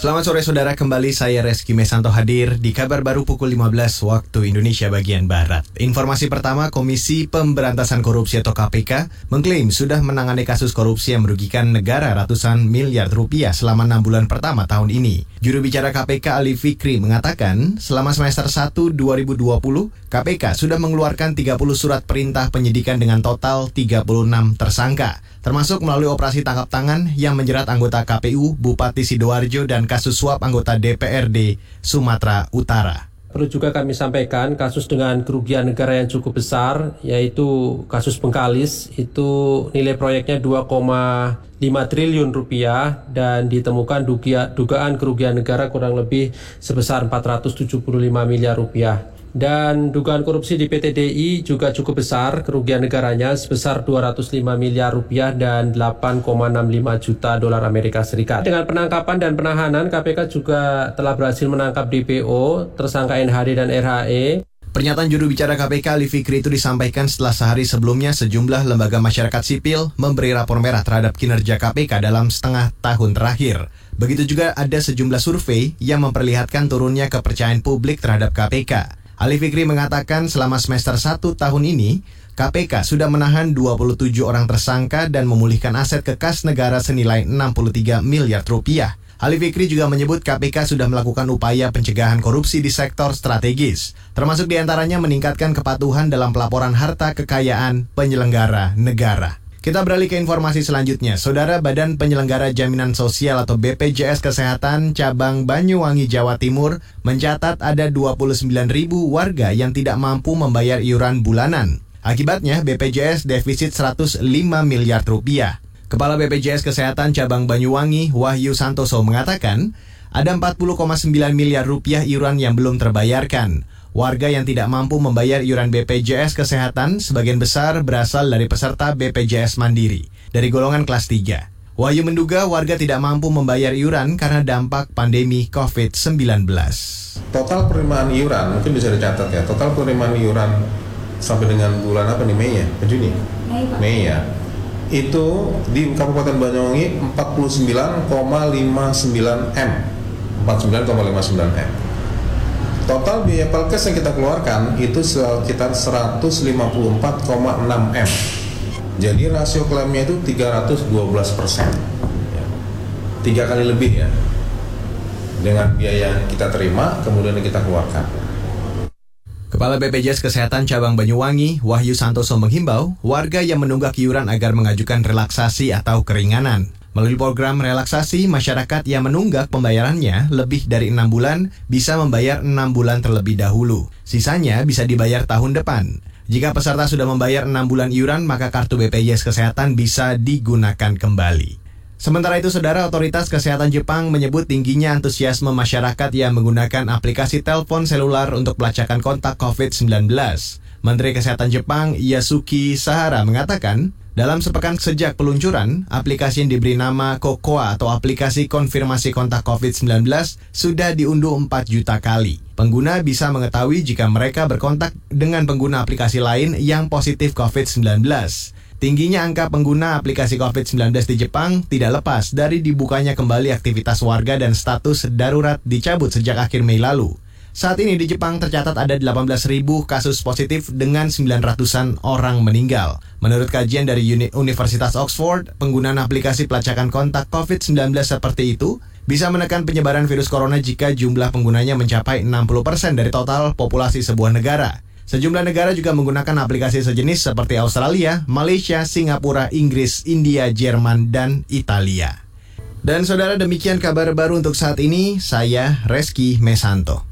Selamat sore saudara, kembali saya Reski Mesanto hadir di kabar baru pukul 15 waktu Indonesia bagian Barat. Informasi pertama, Komisi Pemberantasan Korupsi atau KPK mengklaim sudah menangani kasus korupsi yang merugikan negara ratusan miliar rupiah selama 6 bulan pertama tahun ini. Juru bicara KPK Ali Fikri mengatakan, selama semester 1 2020, KPK sudah mengeluarkan 30 surat perintah penyidikan dengan total 36 tersangka, termasuk melalui operasi tangkap tangan yang menjerat anggota KPU, Bupati Sidoarjo, dan kasus suap anggota DPRD Sumatera Utara. Perlu juga kami sampaikan kasus dengan kerugian negara yang cukup besar yaitu kasus Bengkalis itu nilai proyeknya 2,5 triliun rupiah dan ditemukan dugaan kerugian negara kurang lebih sebesar 475 miliar rupiah. Dan dugaan korupsi di PT DI juga cukup besar, kerugian negaranya sebesar 205 miliar rupiah dan 8,65 juta dolar Amerika Serikat. Dengan penangkapan dan penahanan, KPK juga telah berhasil menangkap DPO, tersangka NHD dan RHE. Pernyataan juru bicara KPK Ali Fikri itu disampaikan setelah sehari sebelumnya sejumlah lembaga masyarakat sipil memberi rapor merah terhadap kinerja KPK dalam setengah tahun terakhir. Begitu juga ada sejumlah survei yang memperlihatkan turunnya kepercayaan publik terhadap KPK. Ali Fikri mengatakan selama semester 1 tahun ini, KPK sudah menahan 27 orang tersangka dan memulihkan aset ke kas negara senilai 63 miliar rupiah. Ali Fikri juga menyebut KPK sudah melakukan upaya pencegahan korupsi di sektor strategis, termasuk di antaranya meningkatkan kepatuhan dalam pelaporan harta kekayaan penyelenggara negara. Kita beralih ke informasi selanjutnya. Saudara Badan Penyelenggara Jaminan Sosial atau BPJS Kesehatan Cabang Banyuwangi Jawa Timur mencatat ada 29 ribu warga yang tidak mampu membayar iuran bulanan. Akibatnya BPJS defisit 105 miliar rupiah. Kepala BPJS Kesehatan Cabang Banyuwangi Wahyu Santoso mengatakan ada 40,9 miliar rupiah iuran yang belum terbayarkan. Warga yang tidak mampu membayar iuran BPJS Kesehatan sebagian besar berasal dari peserta BPJS Mandiri dari golongan kelas 3. Wahyu menduga warga tidak mampu membayar iuran karena dampak pandemi COVID-19. Total penerimaan iuran mungkin bisa dicatat ya. Total penerimaan iuran sampai dengan bulan apa nih Mei ya? Juni? Mei, Pak. Mei ya. Itu di Kabupaten Banyuwangi 49,59 M. 49,59 M Total biaya pelkes yang kita keluarkan itu sekitar 154,6 M. Jadi rasio klaimnya itu 312 persen. Ya. Tiga kali lebih ya. Dengan biaya yang kita terima, kemudian kita keluarkan. Kepala BPJS Kesehatan Cabang Banyuwangi, Wahyu Santoso menghimbau warga yang menunggak iuran agar mengajukan relaksasi atau keringanan. Melalui program relaksasi, masyarakat yang menunggak pembayarannya lebih dari enam bulan bisa membayar enam bulan terlebih dahulu. Sisanya bisa dibayar tahun depan. Jika peserta sudah membayar enam bulan iuran, maka kartu BPJS Kesehatan bisa digunakan kembali. Sementara itu, Saudara Otoritas Kesehatan Jepang menyebut tingginya antusiasme masyarakat yang menggunakan aplikasi telepon selular untuk pelacakan kontak COVID-19. Menteri Kesehatan Jepang Yasuki Sahara mengatakan, dalam sepekan sejak peluncuran, aplikasi yang diberi nama Kokoa atau aplikasi konfirmasi kontak COVID-19 sudah diunduh 4 juta kali. Pengguna bisa mengetahui jika mereka berkontak dengan pengguna aplikasi lain yang positif COVID-19. Tingginya angka pengguna aplikasi COVID-19 di Jepang tidak lepas dari dibukanya kembali aktivitas warga dan status darurat dicabut sejak akhir Mei lalu. Saat ini di Jepang tercatat ada 18.000 kasus positif dengan 900-an orang meninggal. Menurut kajian dari Universitas Oxford, penggunaan aplikasi pelacakan kontak COVID-19 seperti itu bisa menekan penyebaran virus corona jika jumlah penggunanya mencapai 60% dari total populasi sebuah negara. Sejumlah negara juga menggunakan aplikasi sejenis seperti Australia, Malaysia, Singapura, Inggris, India, Jerman, dan Italia. Dan saudara demikian kabar baru untuk saat ini, saya Reski Mesanto.